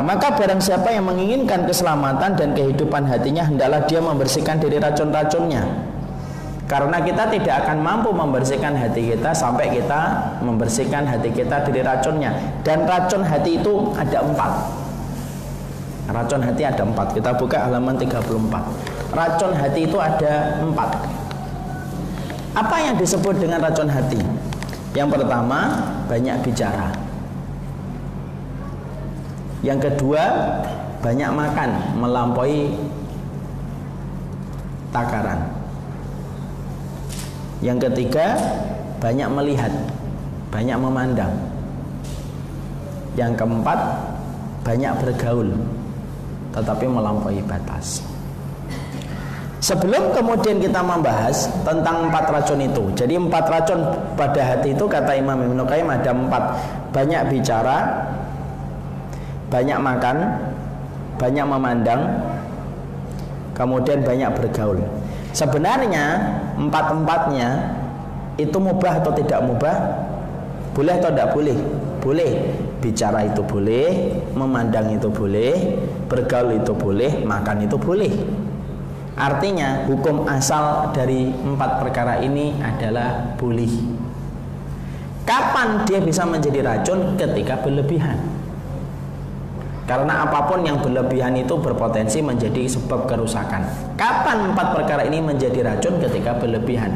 Berkata, maka barang siapa yang menginginkan keselamatan dan kehidupan hatinya hendaklah dia membersihkan diri racun-racunnya. Karena kita tidak akan mampu membersihkan hati kita sampai kita membersihkan hati kita dari racunnya. Dan racun hati itu ada empat. Racun hati ada empat. Kita buka halaman 34. Racun hati itu ada empat. Apa yang disebut dengan racun hati? Yang pertama, banyak bicara. Yang kedua, banyak makan, melampaui takaran. Yang ketiga, banyak melihat, banyak memandang. Yang keempat, banyak bergaul, tetapi melampaui batas. Sebelum kemudian kita membahas tentang empat racun itu, jadi empat racun pada hati itu kata Imam Ibnu Qayyim ada empat: banyak bicara, banyak makan, banyak memandang, kemudian banyak bergaul. Sebenarnya empat-empatnya itu mubah atau tidak mubah? Boleh atau tidak boleh? Boleh. Bicara itu boleh, memandang itu boleh, bergaul itu boleh, makan itu boleh. Artinya hukum asal dari empat perkara ini adalah boleh. Kapan dia bisa menjadi racun? Ketika berlebihan. Karena apa pun yang berlebihan itu berpotensi menjadi sebab kerusakan. Kapan empat perkara ini menjadi racun ketika berlebihan?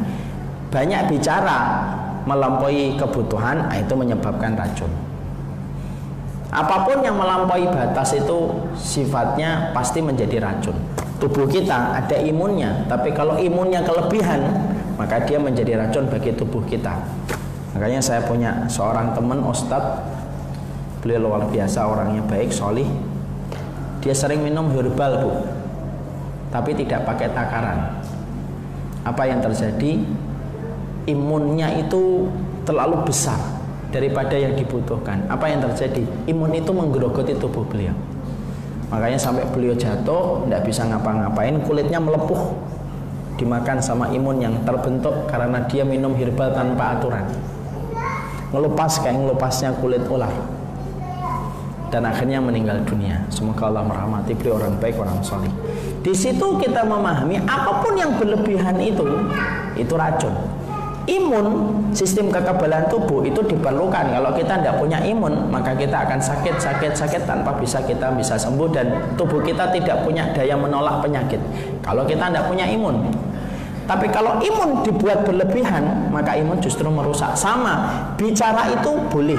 Banyak bicara melampaui kebutuhan, ah, itu menyebabkan racun. Apa pun yang melampaui batas itu sifatnya pasti menjadi racun. Tubuh kita ada imunnya, tapi kalau imunnya kelebihan, maka dia menjadi racun bagi tubuh kita. Makanya saya punya seorang teman ustadz Beliau luar biasa orangnya baik, solih. Dia sering minum herbal bu, tapi tidak pakai takaran. Apa yang terjadi? Imunnya itu terlalu besar daripada yang dibutuhkan. Apa yang terjadi? Imun itu menggerogoti tubuh beliau. Makanya sampai beliau jatuh, tidak bisa ngapa-ngapain, kulitnya melepuh dimakan sama imun yang terbentuk karena dia minum herbal tanpa aturan. Ngelupas kayak ngelupasnya kulit ular dan akhirnya meninggal dunia. Semoga Allah merahmati beliau orang baik, orang soleh. Di situ kita memahami apa pun yang berlebihan itu itu racun. Imun, sistem kekebalan tubuh itu diperlukan. Kalau kita tidak punya imun, maka kita akan sakit, sakit, sakit tanpa bisa kita bisa sembuh dan tubuh kita tidak punya daya menolak penyakit. Kalau kita tidak punya imun, tapi kalau imun dibuat berlebihan, maka imun justru merusak. Sama, bicara itu boleh,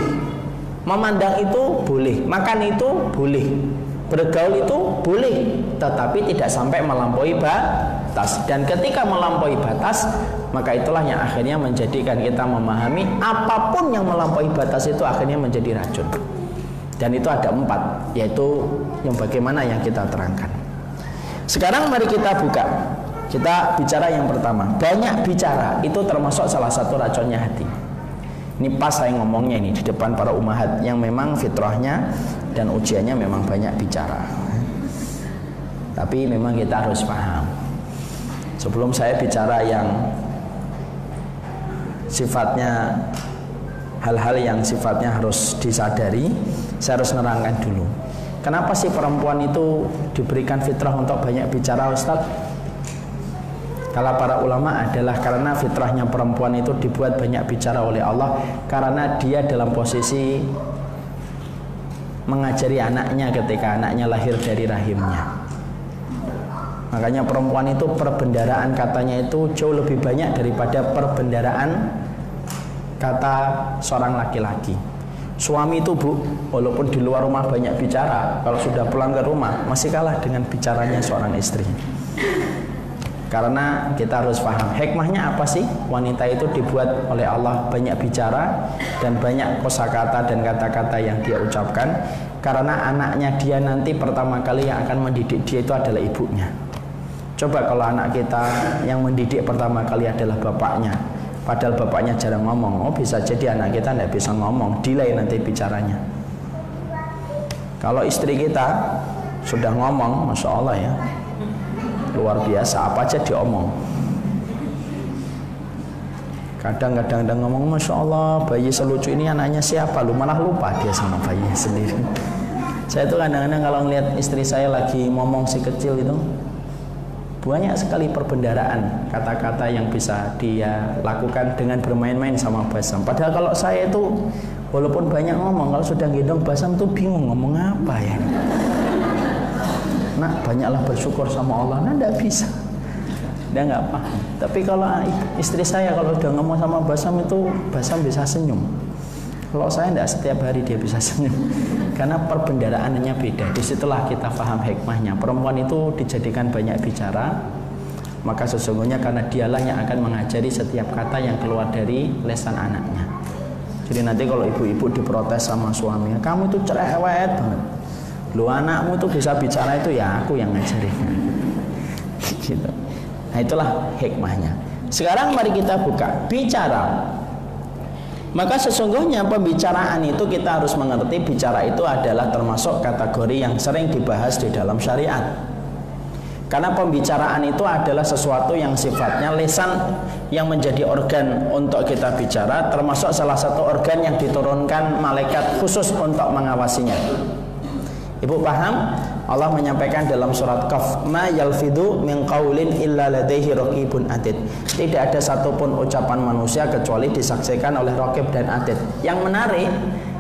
Memandang itu boleh, makan itu boleh, bergaul itu boleh, tetapi tidak sampai melampaui batas. Dan ketika melampaui batas, maka itulah yang akhirnya menjadikan kita memahami apa pun yang melampaui batas itu akhirnya menjadi racun. Dan itu ada empat, yaitu yang bagaimana yang kita terangkan. Sekarang mari kita buka. Kita bicara yang pertama. Banyak bicara itu termasuk salah satu racunnya hati. Ini pas saya ngomongnya ini di depan para umahat yang memang fitrahnya dan ujiannya memang banyak bicara. Tapi memang kita harus paham. Sebelum saya bicara yang sifatnya hal-hal yang sifatnya harus disadari, saya harus nerangkan dulu. Kenapa sih perempuan itu diberikan fitrah untuk banyak bicara Ustadz? Kala para ulama adalah karena fitrahnya perempuan itu dibuat banyak bicara oleh Allah karena dia dalam posisi mengajari anaknya ketika anaknya lahir dari rahimnya. Makanya perempuan itu perbendaraan katanya itu jauh lebih banyak daripada perbendaraan kata seorang laki-laki. Suami itu bu, walaupun di luar rumah banyak bicara, kalau sudah pulang ke rumah masih kalah dengan bicaranya seorang istri. Karena kita harus paham hikmahnya apa sih? Wanita itu dibuat oleh Allah banyak bicara dan banyak kosakata dan kata-kata yang dia ucapkan karena anaknya dia nanti pertama kali yang akan mendidik dia itu adalah ibunya. Coba kalau anak kita yang mendidik pertama kali adalah bapaknya, padahal bapaknya jarang ngomong, oh bisa jadi anak kita tidak bisa ngomong, delay nanti bicaranya. Kalau istri kita sudah ngomong, masya Allah ya, luar biasa apa aja diomong? Kadang-kadang ngomong masya Allah bayi selucu ini anaknya siapa? Lu malah lupa dia sama bayinya sendiri. Saya tuh kadang-kadang kalau ngeliat istri saya lagi ngomong si kecil itu banyak sekali perbendaraan kata-kata yang bisa dia lakukan dengan bermain-main sama basam padahal kalau saya itu walaupun banyak ngomong kalau sudah gendong basam tuh bingung ngomong apa ya nak banyaklah bersyukur sama Allah. Nah tidak bisa. Dia nggak paham tapi kalau istri saya kalau udah ngomong sama Basam itu Basam bisa senyum. Kalau saya tidak setiap hari dia bisa senyum. Karena perbendaraannya beda. Di situlah kita paham hikmahnya. Perempuan itu dijadikan banyak bicara. Maka sesungguhnya karena dialah yang akan mengajari setiap kata yang keluar dari lesan anaknya. Jadi nanti kalau ibu-ibu diprotes sama suaminya kamu itu cerewet banget lu anakmu itu bisa bicara itu ya aku yang ngajarin gitu Nah itulah hikmahnya. Sekarang mari kita buka bicara. Maka sesungguhnya pembicaraan itu kita harus mengerti bicara itu adalah termasuk kategori yang sering dibahas di dalam syariat. Karena pembicaraan itu adalah sesuatu yang sifatnya lesan yang menjadi organ untuk kita bicara termasuk salah satu organ yang diturunkan malaikat khusus untuk mengawasinya. Ibu paham? Allah menyampaikan dalam surat Qaf, "Ma yalfidu min qaulin illa ladaihi raqibun atid." Tidak ada satupun ucapan manusia kecuali disaksikan oleh raqib dan atid. Yang menarik,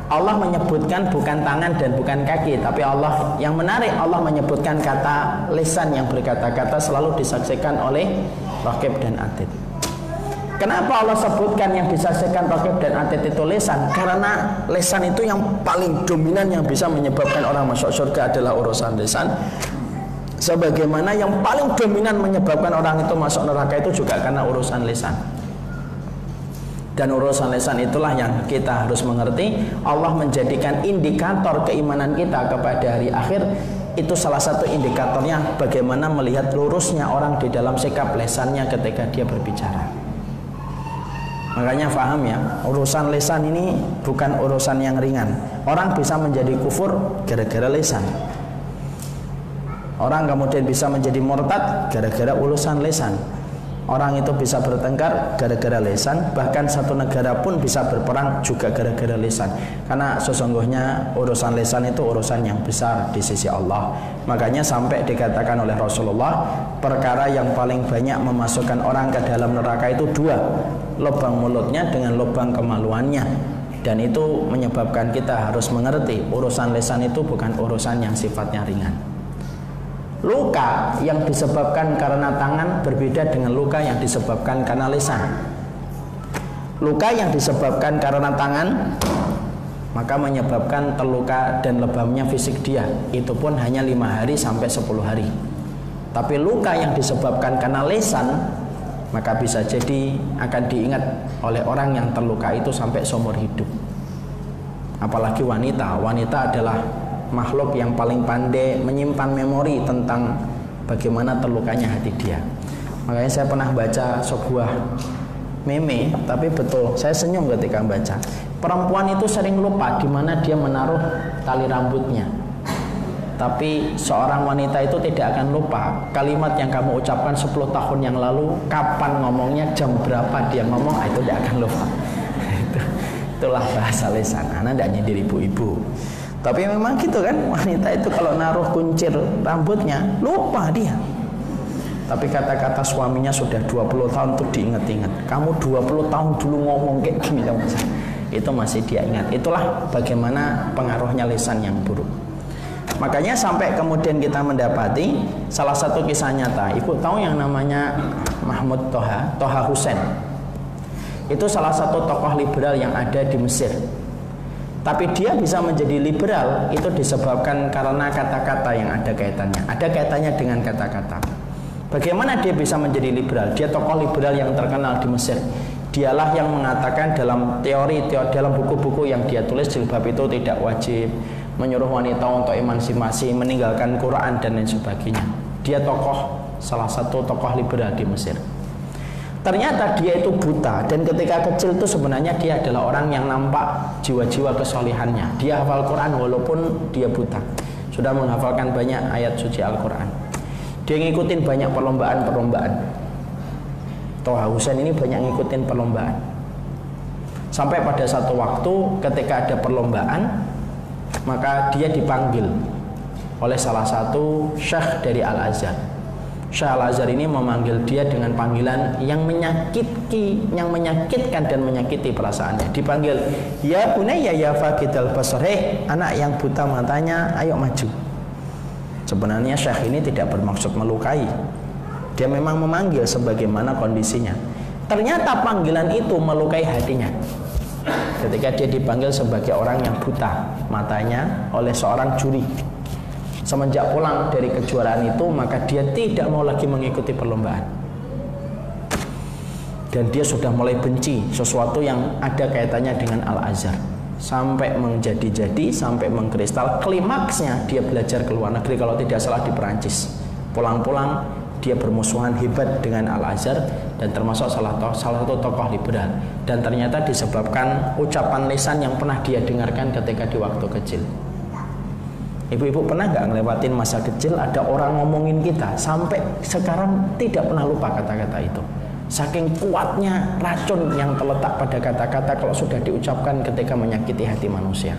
Allah menyebutkan bukan tangan dan bukan kaki, tapi Allah yang menarik Allah menyebutkan kata lisan yang berkata-kata selalu disaksikan oleh raqib dan atid. Kenapa Allah sebutkan yang disaksikan Rokib dan Atid itu lesan? Karena lesan itu yang paling dominan yang bisa menyebabkan orang masuk surga adalah urusan lesan. Sebagaimana yang paling dominan menyebabkan orang itu masuk neraka itu juga karena urusan lesan. Dan urusan lesan itulah yang kita harus mengerti. Allah menjadikan indikator keimanan kita kepada hari akhir itu salah satu indikatornya bagaimana melihat lurusnya orang di dalam sikap lesannya ketika dia berbicara. Makanya faham ya, urusan lesan ini bukan urusan yang ringan. Orang bisa menjadi kufur gara-gara lesan. Orang kemudian bisa menjadi murtad gara-gara urusan lesan. Orang itu bisa bertengkar gara-gara lesan, bahkan satu negara pun bisa berperang juga gara-gara lesan. Karena sesungguhnya urusan lesan itu urusan yang besar di sisi Allah. Makanya sampai dikatakan oleh Rasulullah, perkara yang paling banyak memasukkan orang ke dalam neraka itu dua, lubang mulutnya dengan lubang kemaluannya. Dan itu menyebabkan kita harus mengerti urusan lesan itu bukan urusan yang sifatnya ringan. Luka yang disebabkan karena tangan berbeda dengan luka yang disebabkan karena lisan. Luka yang disebabkan karena tangan maka menyebabkan terluka dan lebamnya fisik dia. Itu pun hanya lima hari sampai 10 hari. Tapi luka yang disebabkan karena lesan maka bisa jadi akan diingat oleh orang yang terluka itu sampai seumur hidup. Apalagi wanita, wanita adalah makhluk yang paling pandai menyimpan memori tentang bagaimana terlukanya hati dia. Makanya saya pernah baca sebuah meme, tapi betul saya senyum ketika baca. Perempuan itu sering lupa di mana dia menaruh tali rambutnya. Tapi seorang wanita itu tidak akan lupa kalimat yang kamu ucapkan 10 tahun yang lalu, kapan ngomongnya, jam berapa dia ngomong, itu tidak akan lupa. Itulah bahasa lesan. Anak tidak nyindir ibu-ibu. Tapi memang gitu kan wanita itu kalau naruh kuncir rambutnya lupa dia. Tapi kata-kata suaminya sudah 20 tahun tuh diingat-ingat. Kamu 20 tahun dulu ngomong kayak gini sama saya. Itu masih dia ingat. Itulah bagaimana pengaruhnya lisan yang buruk. Makanya sampai kemudian kita mendapati salah satu kisah nyata. Ibu tahu yang namanya Mahmud Toha, Toha Hussein. Itu salah satu tokoh liberal yang ada di Mesir. Tapi dia bisa menjadi liberal itu disebabkan karena kata-kata yang ada kaitannya. Ada kaitannya dengan kata-kata. Bagaimana dia bisa menjadi liberal? Dia tokoh liberal yang terkenal di Mesir. Dialah yang mengatakan dalam teori, teori dalam buku-buku yang dia tulis jilbab itu tidak wajib, menyuruh wanita untuk emansipasi, meninggalkan Quran dan lain sebagainya. Dia tokoh salah satu tokoh liberal di Mesir. Ternyata dia itu buta dan ketika kecil itu sebenarnya dia adalah orang yang nampak jiwa-jiwa kesolehannya. Dia hafal Quran walaupun dia buta. Sudah menghafalkan banyak ayat suci Al-Quran. Dia ngikutin banyak perlombaan-perlombaan. Toha Husain ini banyak ngikutin perlombaan. Sampai pada satu waktu ketika ada perlombaan maka dia dipanggil oleh salah satu syekh dari Al-Azhar. Syekh Al-Azhar ini memanggil dia dengan panggilan yang menyakiti, yang menyakitkan dan menyakiti perasaannya. Dipanggil, "Ya bunayya ya faqidal basar." Hei, anak yang buta matanya, ayo maju. Sebenarnya syekh ini tidak bermaksud melukai. Dia memang memanggil sebagaimana kondisinya. Ternyata panggilan itu melukai hatinya ketika dia dipanggil sebagai orang yang buta matanya oleh seorang juri semenjak pulang dari kejuaraan itu maka dia tidak mau lagi mengikuti perlombaan. Dan dia sudah mulai benci sesuatu yang ada kaitannya dengan Al-Azhar. Sampai menjadi-jadi sampai mengkristal klimaksnya dia belajar ke luar negeri kalau tidak salah di Perancis. Pulang-pulang dia bermusuhan hebat dengan Al-Azhar dan termasuk salah, to salah satu tokoh liberal. Dan ternyata disebabkan ucapan lisan yang pernah dia dengarkan ketika di waktu kecil Ibu-ibu pernah nggak ngelewatin masa kecil ada orang ngomongin kita sampai sekarang tidak pernah lupa kata-kata itu. Saking kuatnya racun yang terletak pada kata-kata kalau sudah diucapkan ketika menyakiti hati manusia.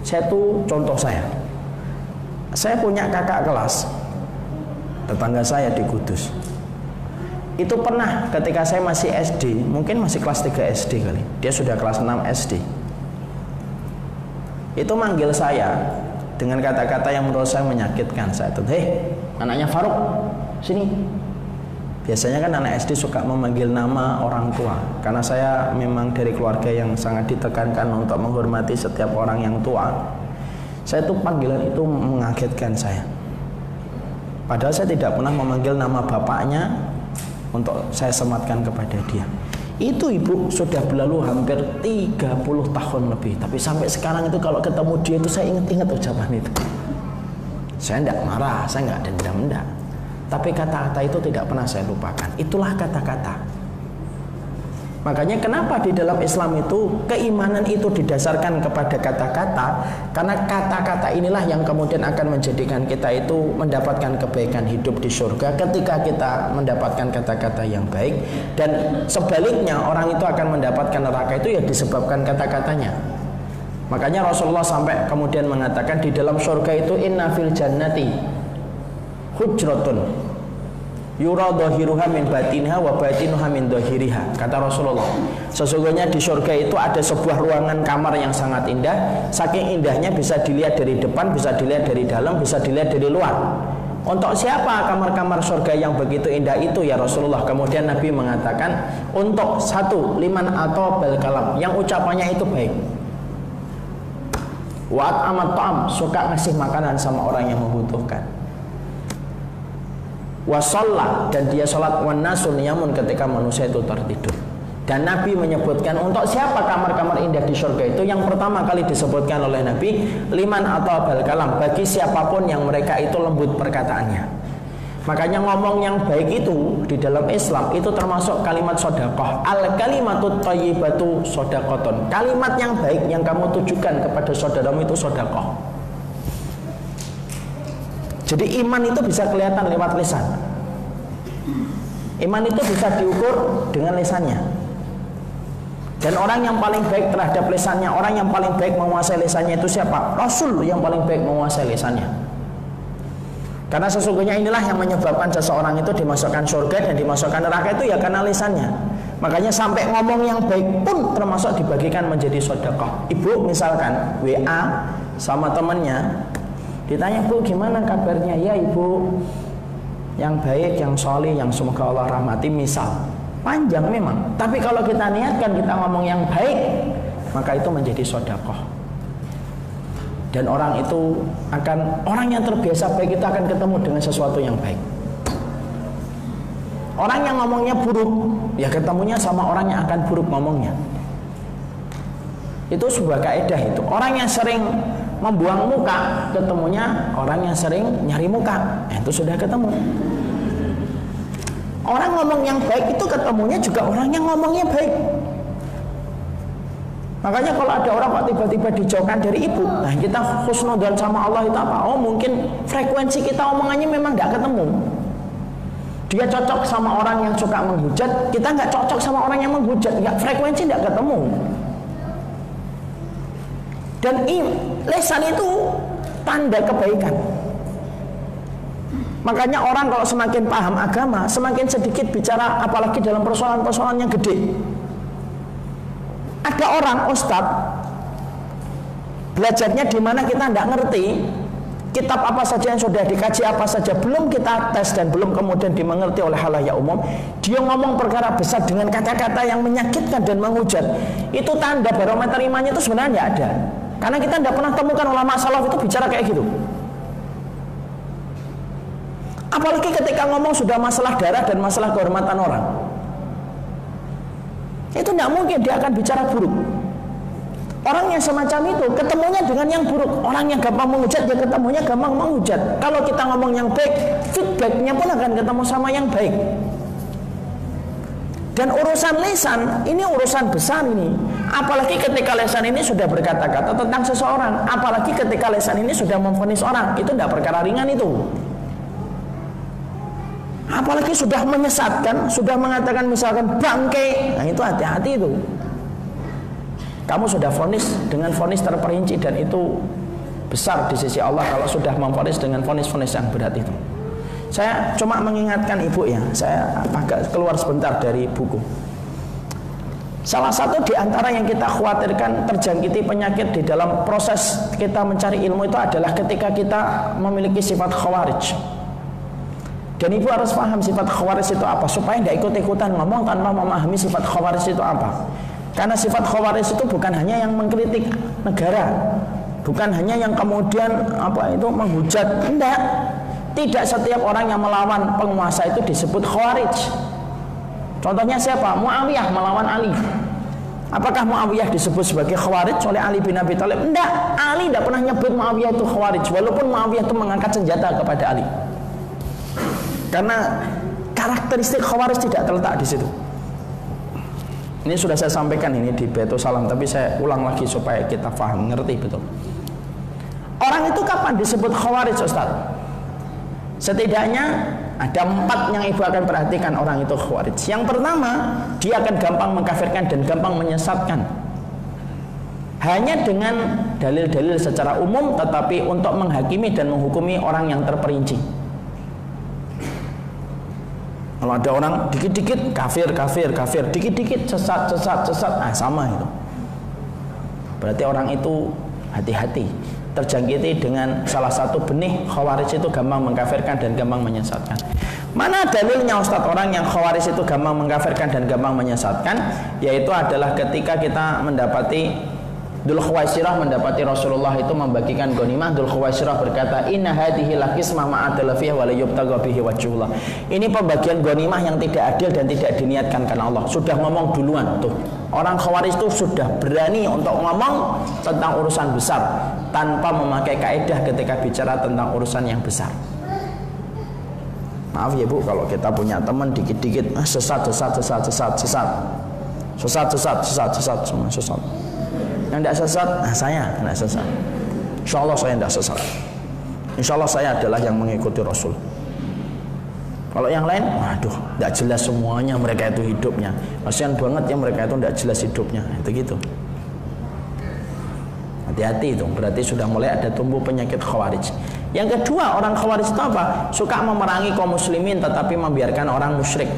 Saya tuh contoh saya. Saya punya kakak kelas tetangga saya di Kudus itu pernah ketika saya masih SD mungkin masih kelas 3 SD kali dia sudah kelas 6 SD itu manggil saya dengan kata-kata yang menurut saya menyakitkan saya itu hei anaknya Faruk sini. Biasanya kan anak SD suka memanggil nama orang tua karena saya memang dari keluarga yang sangat ditekankan untuk menghormati setiap orang yang tua. Saya tuh panggilan itu mengagetkan saya. Padahal saya tidak pernah memanggil nama bapaknya untuk saya sematkan kepada dia itu ibu sudah berlalu hampir 30 tahun lebih. Tapi sampai sekarang itu kalau ketemu dia itu saya ingat-ingat ucapan itu. Saya tidak marah saya nggak dendam enggak tapi kata-kata itu tidak pernah saya lupakan. Itulah kata-kata Makanya kenapa di dalam Islam itu keimanan itu didasarkan kepada kata-kata? Karena kata-kata inilah yang kemudian akan menjadikan kita itu mendapatkan kebaikan hidup di surga Ketika kita mendapatkan kata-kata yang baik. Dan sebaliknya orang itu akan mendapatkan neraka itu ya disebabkan kata-katanya. Makanya Rasulullah sampai kemudian mengatakan di dalam surga itu inna fil jannati hujratun yura dhahiruha min batinha wa batinuha min dhahiriha kata Rasulullah. Sesungguhnya di surga itu ada sebuah ruangan kamar yang sangat indah. Saking indahnya bisa dilihat dari depan bisa dilihat dari dalam bisa dilihat dari luar. Untuk siapa kamar-kamar surga yang begitu indah itu ya Rasulullah? Kemudian Nabi mengatakan untuk satu liman atau bel kalam. Yang ucapannya itu baik. Wat amat ta'am suka ngasih makanan sama orang yang membutuhkan wasolla dan dia sholat wanasun yamun ketika manusia itu tertidur. Dan Nabi menyebutkan untuk siapa kamar-kamar indah di surga itu? Yang pertama kali disebutkan oleh Nabi liman atau bal kalam bagi siapa pun yang mereka itu lembut perkataannya. Makanya ngomong yang baik itu di dalam Islam itu termasuk kalimat sodakoh al kalimatut tayyibatu sodakoton kalimat yang baik yang kamu tujukan kepada saudaramu itu sodakoh jadi iman itu bisa kelihatan lewat lisan. Iman itu bisa diukur dengan lisannya. Dan orang yang paling baik terhadap lisannya, orang yang paling baik menguasai lisannya itu siapa? Rasul yang paling baik menguasai lisannya. Karena sesungguhnya inilah yang menyebabkan seseorang itu dimasukkan surga dan dimasukkan neraka itu ya karena lisannya. Makanya sampai ngomong yang baik pun termasuk dibagikan menjadi sodakoh. Ibu misalkan WA sama temannya Ditanya bu gimana kabarnya? Ya ibu yang baik, yang solih, yang semoga Allah rahmati misal panjang memang. Tapi kalau kita niatkan kita ngomong yang baik, maka itu menjadi sodakoh. Dan orang itu akan orang yang terbiasa baik itu akan ketemu dengan sesuatu yang baik. Orang yang ngomongnya buruk, ya ketemunya sama orang yang akan buruk ngomongnya. Itu sebuah kaidah itu. Orang yang sering membuang muka. Ketemunya orang yang sering nyari muka. Nah, itu sudah ketemu. Orang ngomong yang baik itu ketemunya juga orang yang ngomongnya baik. Makanya kalau ada orang kok tiba-tiba dijauhkan dari ibu nah kita khusnudan sama Allah itu apa? Oh mungkin frekuensi kita omongannya memang nggak ketemu. Dia cocok sama orang yang suka menghujat kita nggak cocok sama orang yang menghujat. Nggak frekuensi nggak ketemu. Dan lesan itu tanda kebaikan. Makanya orang kalau semakin paham agama, semakin sedikit bicara apalagi dalam persoalan-persoalan yang gede. Ada orang ustadz belajarnya di mana kita tidak ngerti, kitab apa saja yang sudah dikaji apa saja belum kita tes dan belum kemudian dimengerti oleh halayak umum dia ngomong perkara besar dengan kata-kata yang menyakitkan dan menghujat itu tanda barometer imannya itu sebenarnya ada karena kita tidak pernah temukan ulama salaf itu bicara kayak gitu apalagi ketika ngomong sudah masalah darah dan masalah kehormatan orang itu tidak mungkin dia akan bicara buruk Orang yang semacam itu ketemunya dengan yang buruk. Orang yang gampang menghujat dia ketemunya gampang menghujat. Kalau kita ngomong yang baik, feedbacknya pun akan ketemu sama yang baik. Dan urusan lisan ini urusan besar ini. Apalagi ketika lesan ini sudah berkata-kata tentang seseorang. Apalagi ketika lesan ini sudah memfonis orang. Itu tidak perkara ringan itu. Apalagi sudah menyesatkan, sudah mengatakan misalkan bangke. Nah itu hati-hati itu. Kamu sudah fonis dengan fonis terperinci dan itu besar di sisi Allah kalau sudah memfonis dengan fonis-fonis yang berat itu. Saya cuma mengingatkan ibu ya, saya agak keluar sebentar dari buku. Salah satu di antara yang kita khawatirkan terjangkiti penyakit di dalam proses kita mencari ilmu itu adalah ketika kita memiliki sifat khawarij. Dan ibu harus paham sifat khawarij itu apa supaya tidak ikut-ikutan ngomong tanpa memahami sifat khawarij itu apa. Karena sifat khawaris itu bukan hanya yang mengkritik negara, bukan hanya yang kemudian apa itu menghujat, tidak. Tidak setiap orang yang melawan penguasa itu disebut khawarij. Contohnya siapa? Muawiyah melawan Ali. Apakah Muawiyah disebut sebagai khawarij oleh Ali bin Abi Thalib? Tidak. Ali tidak pernah nyebut Muawiyah itu khawarij walaupun Muawiyah itu mengangkat senjata kepada Ali. Karena karakteristik khawarij tidak terletak di situ. Ini sudah saya sampaikan ini di Beto Salam, tapi saya ulang lagi supaya kita paham, ngerti betul. Orang itu kapan disebut khawarij Ustaz? Setidaknya ada empat yang ibu akan perhatikan orang itu khawarij. Yang pertama, dia akan gampang mengkafirkan dan gampang menyesatkan. Hanya dengan dalil-dalil secara umum, tetapi untuk menghakimi dan menghukumi orang yang terperinci. Kalau ada orang dikit-dikit kafir, kafir, kafir, dikit-dikit sesat, sesat, sesat, ah sama itu. Berarti orang itu hati-hati terjangkiti dengan salah satu benih khawarij itu gampang mengkafirkan dan gampang menyesatkan. Mana dalilnya Ustaz orang yang khawarij itu gampang mengkafirkan dan gampang menyesatkan? Yaitu adalah ketika kita mendapati Dul Khuwaisirah mendapati Rasulullah itu membagikan ghanimah. Dul Khuwaisirah berkata, "Inna hadhihi lakismah wa la yubtagha bihi wajhullah." Ini pembagian ghanimah yang tidak adil dan tidak diniatkan karena Allah. Sudah ngomong duluan tuh. Orang Khawarij itu sudah berani untuk ngomong tentang urusan besar tanpa memakai kaidah ketika bicara tentang urusan yang besar. Maaf ya Bu kalau kita punya teman dikit-dikit ah, sesat sesat sesat sesat sesat sesat sesat sesat sesat semua sesat. Yang tidak sesat, nah saya tidak sesat. Insya Allah saya tidak sesat. Insya Allah saya adalah yang mengikuti Rasul. Kalau yang lain, waduh, tidak jelas semuanya mereka itu hidupnya. Kasihan banget ya mereka itu tidak jelas hidupnya. Itu gitu. Hati-hati itu, berarti sudah mulai ada tumbuh penyakit khawarij. Yang kedua, orang khawarij itu apa? Suka memerangi kaum muslimin tetapi membiarkan orang musyrik.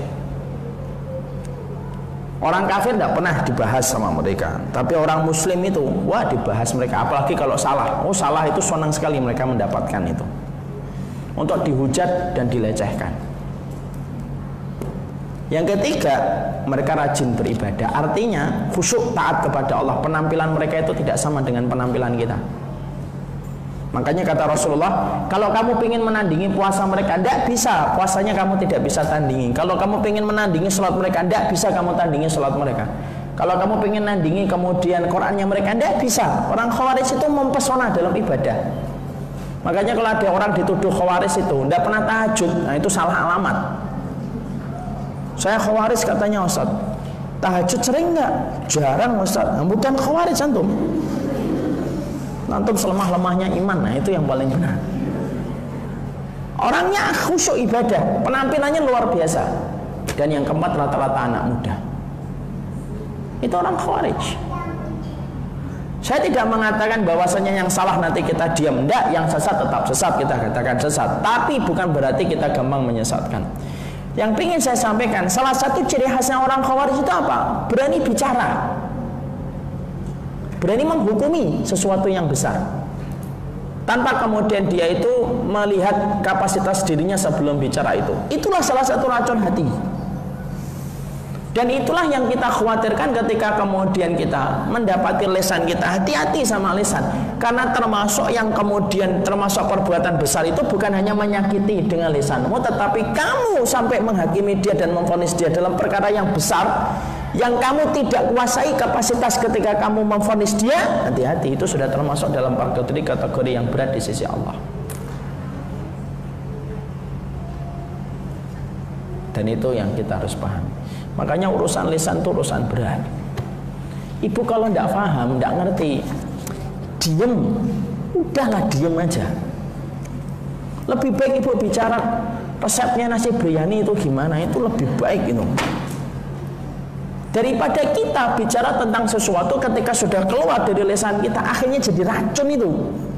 Orang kafir tidak pernah dibahas sama mereka, tapi orang Muslim itu, wah dibahas mereka. Apalagi kalau salah, oh salah itu senang sekali mereka mendapatkan itu, untuk dihujat dan dilecehkan. Yang ketiga, mereka rajin beribadah. Artinya khusyuk taat kepada Allah. Penampilan mereka itu tidak sama dengan penampilan kita. Makanya kata Rasulullah, kalau kamu ingin menandingi puasa mereka, tidak bisa. Puasanya kamu tidak bisa tandingi. Kalau kamu ingin menandingi sholat mereka, tidak bisa kamu tandingi sholat mereka. Kalau kamu ingin nandingi kemudian Qurannya mereka, tidak bisa. Orang khawaris itu mempesona dalam ibadah. Makanya kalau ada orang dituduh khawaris itu, tidak pernah tahajud, nah itu salah alamat. Saya khawaris katanya Ustaz. Tahajud sering nggak? Jarang Ustaz. Nah, bukan khawaris antum. Antum selemah-lemahnya iman, nah itu yang paling benar. Orangnya khusyuk ibadah, penampilannya luar biasa. Dan yang keempat rata-rata anak muda. Itu orang khawarij. Saya tidak mengatakan bahwasanya yang salah nanti kita diam. Tidak, yang sesat tetap sesat kita katakan sesat. Tapi bukan berarti kita gampang menyesatkan. Yang ingin saya sampaikan, salah satu ciri khasnya orang khawarij itu apa? Berani bicara. Berani menghukumi sesuatu yang besar. Tanpa kemudian dia itu melihat kapasitas dirinya sebelum bicara itu. Itulah salah satu racun hati. Dan itulah yang kita khawatirkan ketika kemudian kita mendapati lesan kita. Hati-hati sama lesan. Karena termasuk yang kemudian termasuk perbuatan besar itu bukan hanya menyakiti dengan lesanmu. Tetapi kamu sampai menghakimi dia dan memfonis dia dalam perkara yang besar. Yang kamu tidak kuasai kapasitas ketika kamu memfonis dia. Hati-hati itu sudah termasuk dalam kategori kategori yang berat di sisi Allah. Dan itu yang kita harus pahami. Makanya urusan lisan itu urusan berat. Ibu kalau tidak paham, tidak ngerti, diem, udahlah diem aja. Lebih baik ibu bicara resepnya nasi biryani itu gimana, itu lebih baik itu. Daripada kita bicara tentang sesuatu ketika sudah keluar dari lesan kita akhirnya jadi racun itu.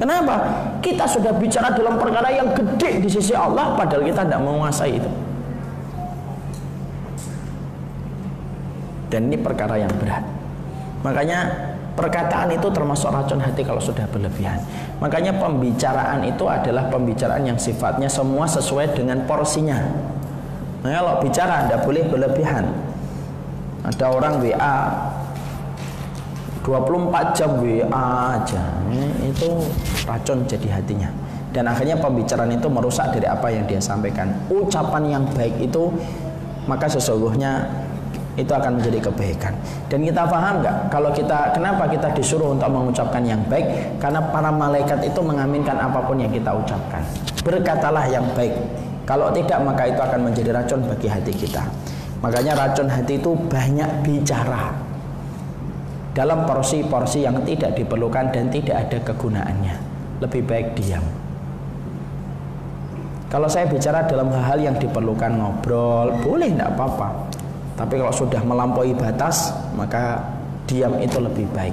Kenapa? Kita sudah bicara dalam perkara yang gede di sisi Allah padahal kita tidak menguasai itu. Dan ini perkara yang berat. Makanya perkataan itu termasuk racun hati kalau sudah berlebihan. Makanya pembicaraan itu adalah pembicaraan yang sifatnya semua sesuai dengan porsinya. Nah, kalau bicara tidak boleh berlebihan. Ada orang WA 24 jam WA aja. Itu racun jadi hatinya. Dan akhirnya pembicaraan itu merusak dari apa yang dia sampaikan. Ucapan yang baik itu maka sesungguhnya itu akan menjadi kebaikan. Dan kita paham nggak kalau kita kenapa kita disuruh untuk mengucapkan yang baik? Karena para malaikat itu mengaminkan apa pun yang kita ucapkan. Berkatalah yang baik. Kalau tidak maka itu akan menjadi racun bagi hati kita. Makanya racun hati itu banyak bicara dalam porsi-porsi yang tidak diperlukan dan tidak ada kegunaannya. Lebih baik diam. Kalau saya bicara dalam hal-hal yang diperlukan ngobrol, boleh tidak apa-apa. Tapi kalau sudah melampaui batas, maka diam itu lebih baik.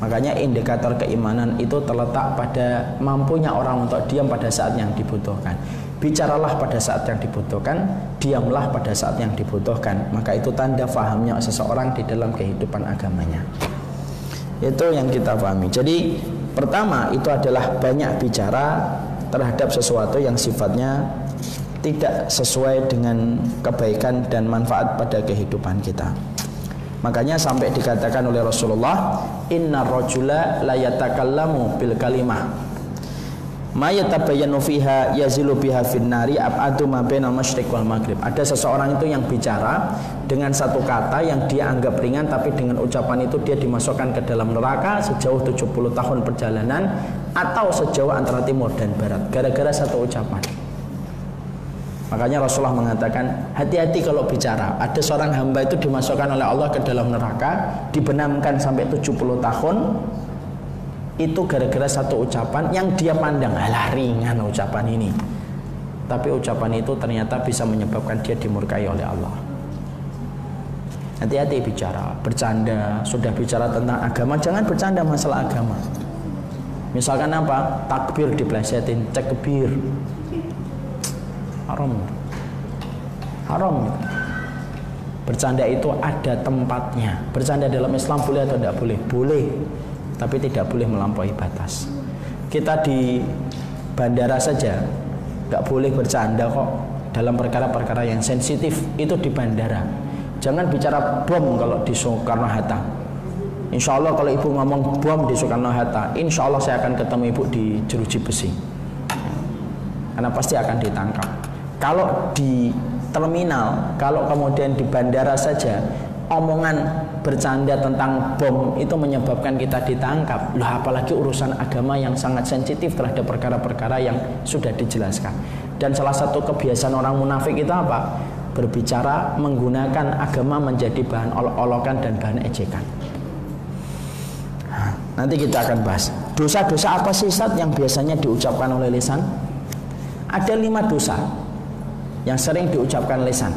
Makanya indikator keimanan itu terletak pada mampunya orang untuk diam pada saat yang dibutuhkan. Bicaralah pada saat yang dibutuhkan, diamlah pada saat yang dibutuhkan. Maka itu tanda fahamnya seseorang di dalam kehidupan agamanya. Itu yang kita pahami. Jadi pertama itu adalah banyak bicara terhadap sesuatu yang sifatnya tidak sesuai dengan kebaikan dan manfaat pada kehidupan kita. Makanya sampai dikatakan oleh Rasulullah, "Inna rajula la yatakallamu bil kalimah ma fiha yazilu biha finnari ab'adu ma masyriq wal maghrib." Ada seseorang itu yang bicara dengan satu kata yang dia anggap ringan tapi dengan ucapan itu dia dimasukkan ke dalam neraka sejauh 70 tahun perjalanan atau sejauh antara timur dan barat gara-gara satu ucapan. Makanya Rasulullah mengatakan hati-hati kalau bicara. Ada seorang hamba itu dimasukkan oleh Allah ke dalam neraka, dibenamkan sampai 70 tahun. Itu gara-gara satu ucapan yang dia pandang alah ringan ucapan ini. Tapi ucapan itu ternyata bisa menyebabkan dia dimurkai oleh Allah. Hati-hati bicara, bercanda, sudah bicara tentang agama, jangan bercanda masalah agama. Misalkan apa? Takbir diplesetin, cekbir haram. Haram. Bercanda itu ada tempatnya. Bercanda dalam Islam boleh atau tidak boleh? Boleh. Tapi tidak boleh melampaui batas. Kita di bandara saja nggak boleh bercanda kok dalam perkara-perkara yang sensitif. Itu di bandara. Jangan bicara bom kalau di Soekarno Hatta. Insya Allah kalau ibu ngomong bom di Soekarno Hatta Insya Allah saya akan ketemu ibu di jeruji besi. Karena pasti akan ditangkap kalau di terminal, kalau kemudian di bandara saja omongan bercanda tentang bom itu menyebabkan kita ditangkap. Loh apalagi urusan agama yang sangat sensitif terhadap perkara-perkara yang sudah dijelaskan. Dan salah satu kebiasaan orang munafik itu apa? Berbicara menggunakan agama menjadi bahan olok-olokan dan bahan ejekan. nanti kita akan bahas dosa-dosa apa sih Ustaz yang biasanya diucapkan oleh lisan? Ada lima dosa yang sering diucapkan lisan.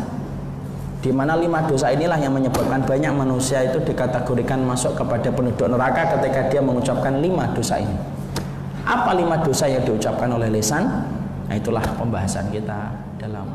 di mana lima dosa inilah yang menyebabkan banyak manusia itu dikategorikan masuk kepada penduduk neraka ketika dia mengucapkan lima dosa ini. Apa lima dosa yang diucapkan oleh lisan? Nah itulah pembahasan kita dalam